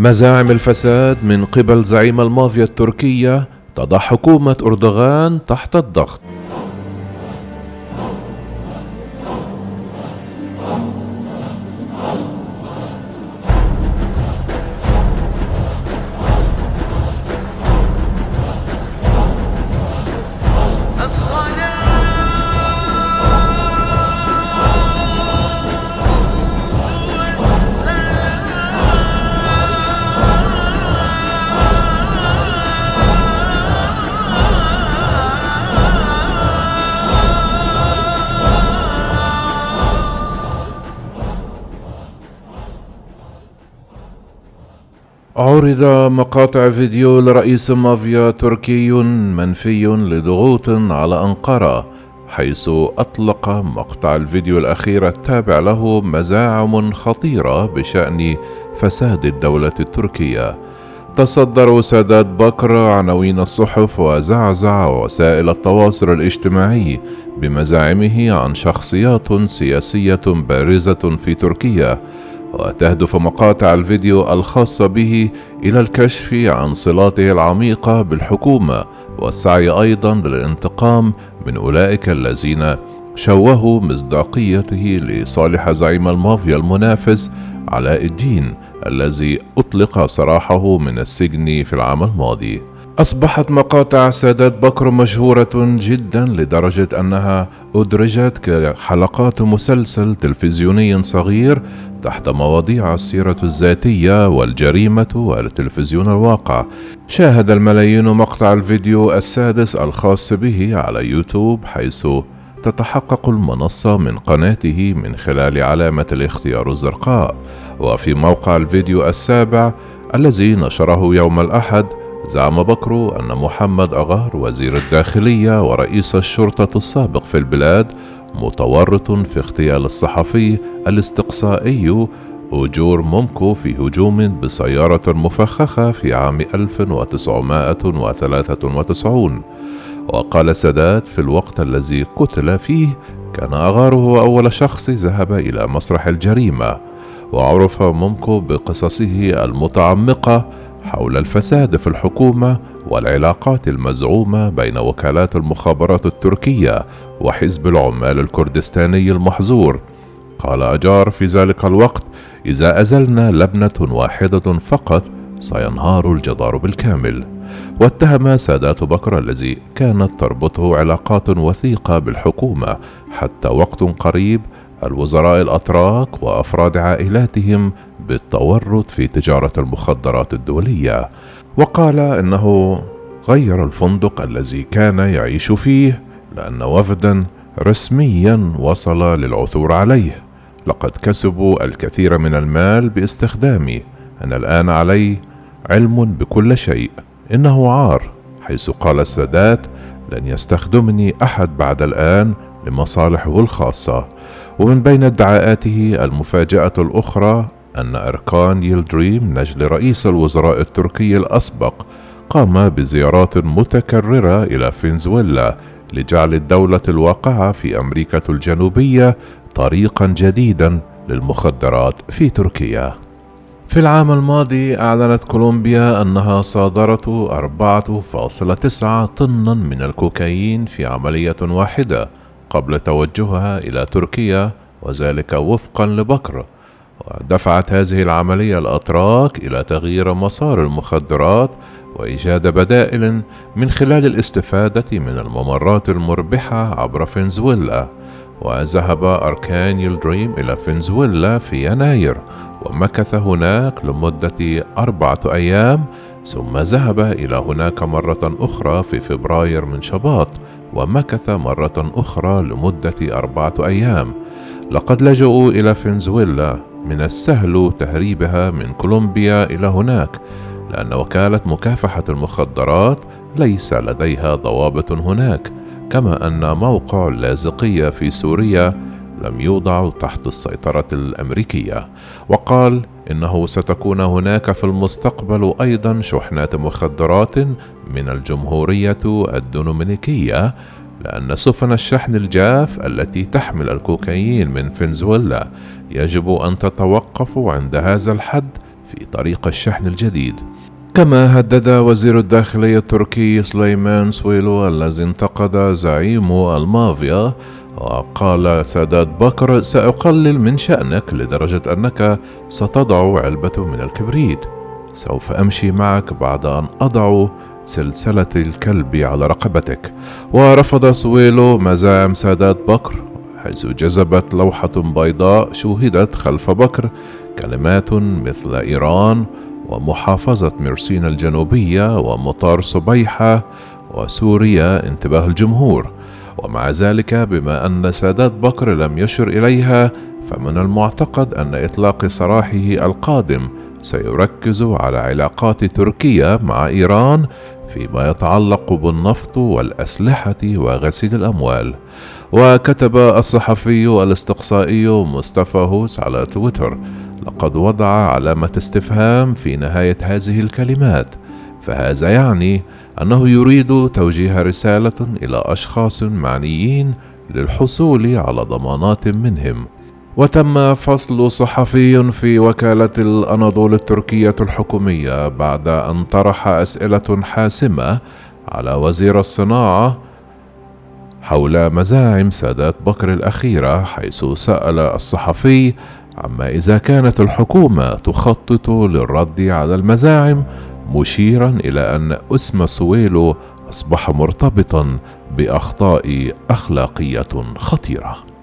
مزاعم الفساد من قبل زعيم المافيا التركية تضع حكومة أردوغان تحت الضغط. عرض مقاطع فيديو لرئيس مافيا تركي منفي لضغوط على أنقرة حيث أطلق مقطع الفيديو الأخير التابع له مزاعم خطيرة بشأن فساد الدولة التركية. تصدر سادات بكر عناوين الصحف وزعزع وسائل التواصل الاجتماعي بمزاعمه عن شخصيات سياسية بارزة في تركيا. وتهدف مقاطع الفيديو الخاصة به إلى الكشف عن صلاته العميقة بالحكومة والسعي أيضا للانتقام من أولئك الذين شوهوا مصداقيته لصالح زعيم المافيا المنافس علاء الدين الذي أطلق سراحه من السجن في العام الماضي. أصبحت مقاطع سادات بكر مشهورة جدا لدرجة أنها أدرجت كحلقات مسلسل تلفزيوني صغير تحت مواضيع السيرة الذاتية والجريمة والتلفزيون الواقع. شاهد الملايين مقطع الفيديو السادس الخاص به على يوتيوب حيث تتحقق المنصة من قناته من خلال علامة الاختيار الزرقاء. وفي موقع الفيديو السابع الذي نشره يوم الأحد زعم بكر أن محمد أغار وزير الداخلية ورئيس الشرطة السابق في البلاد متورط في اغتيال الصحفي الاستقصائي أجور مومكو في هجوم بسيارة مفخخة في عام 1993 وقال سادات في الوقت الذي قتل فيه كان أغار هو أول شخص ذهب إلى مسرح الجريمة وعرف مومكو بقصصه المتعمقة حول الفساد في الحكومة والعلاقات المزعومة بين وكالات المخابرات التركية وحزب العمال الكردستاني المحظور. قال أجار في ذلك الوقت إذا أزلنا لبنة واحدة فقط سينهار الجدار بالكامل. واتهم سادات بكر الذي كانت تربطه علاقات وثيقة بالحكومة حتى وقت قريب الوزراء الأتراك وأفراد عائلاتهم بالتورط في تجارة المخدرات الدولية. وقال إنه غير الفندق الذي كان يعيش فيه لأن وفدا رسميا وصل للعثور عليه. لقد كسبوا الكثير من المال باستخدامي أنا الآن علي علم بكل شيء. إنه عار حيث قال السادات لن يستخدمني أحد بعد الآن لمصالحه الخاصة. ومن بين ادعاءاته المفاجأة الأخرى أن أركان يلدريم نجل رئيس الوزراء التركي الأسبق قام بزيارات متكررة إلى فنزويلا لجعل الدولة الواقعة في أمريكا الجنوبية طريقا جديدا للمخدرات في تركيا. في العام الماضي أعلنت كولومبيا أنها صادرت 4.9 طنا من الكوكايين في عملية واحدة قبل توجهها إلى تركيا وذلك وفقا لبكر ودفعت هذه العملية الأتراك إلى تغيير مسار المخدرات وإيجاد بدائل من خلال الاستفادة من الممرات المربحة عبر فنزويلا. وذهب أركان دريم إلى فنزويلا في يناير ومكث هناك لمدة أربعة أيام ثم ذهب إلى هناك مرة أخرى في فبراير من شباط ومكث مرة أخرى لمدة أربعة أيام. لقد لجؤوا إلى فنزويلا. من السهل تهريبها من كولومبيا إلى هناك لأن وكالة مكافحة المخدرات ليس لديها ضوابط هناك. كما أن موقع اللاذقية في سوريا لم يوضع تحت السيطرة الأمريكية. وقال إنه ستكون هناك في المستقبل أيضا شحنات مخدرات من الجمهورية الدومينيكية لأن سفن الشحن الجاف التي تحمل الكوكايين من فنزويلا يجب أن تتوقف عند هذا الحد في طريق الشحن الجديد. كما هدد وزير الداخلية التركي سليمان سويلو الذي انتقد زعيم المافيا وقال سادات بكر سأقلل من شأنك لدرجة أنك ستضع علبة من الكبريت. سوف أمشي معك بعد أن أضع سلسلة الكلب على رقبتك. ورفض سويلو مزاعم سادات بكر حيث جذبت لوحة بيضاء شوهدت خلف بكر. كلمات مثل إيران ومحافظة مرسين الجنوبية ومطار صبيحة وسوريا انتباه الجمهور. ومع ذلك بما أن سادات بكر لم يشر إليها فمن المعتقد أن إطلاق سراحه القادم سيركز على علاقات تركيا مع إيران فيما يتعلق بالنفط والأسلحة وغسيل الأموال. وكتب الصحفي الاستقصائي مصطفى هوس على تويتر لقد وضع علامة استفهام في نهاية هذه الكلمات فهذا يعني أنه يريد توجيه رسالة إلى أشخاص معنيين للحصول على ضمانات منهم. وتم فصل صحفي في وكالة الأناضول التركية الحكومية بعد أن طرح أسئلة حاسمة على وزير الصناعة حول مزاعم سادات بكر الأخيرة حيث سأل الصحفي عما إذا كانت الحكومة تخطط للرد على المزاعم مشيرا إلى أن أسم سويلو أصبح مرتبطا بأخطاء أخلاقية خطيرة.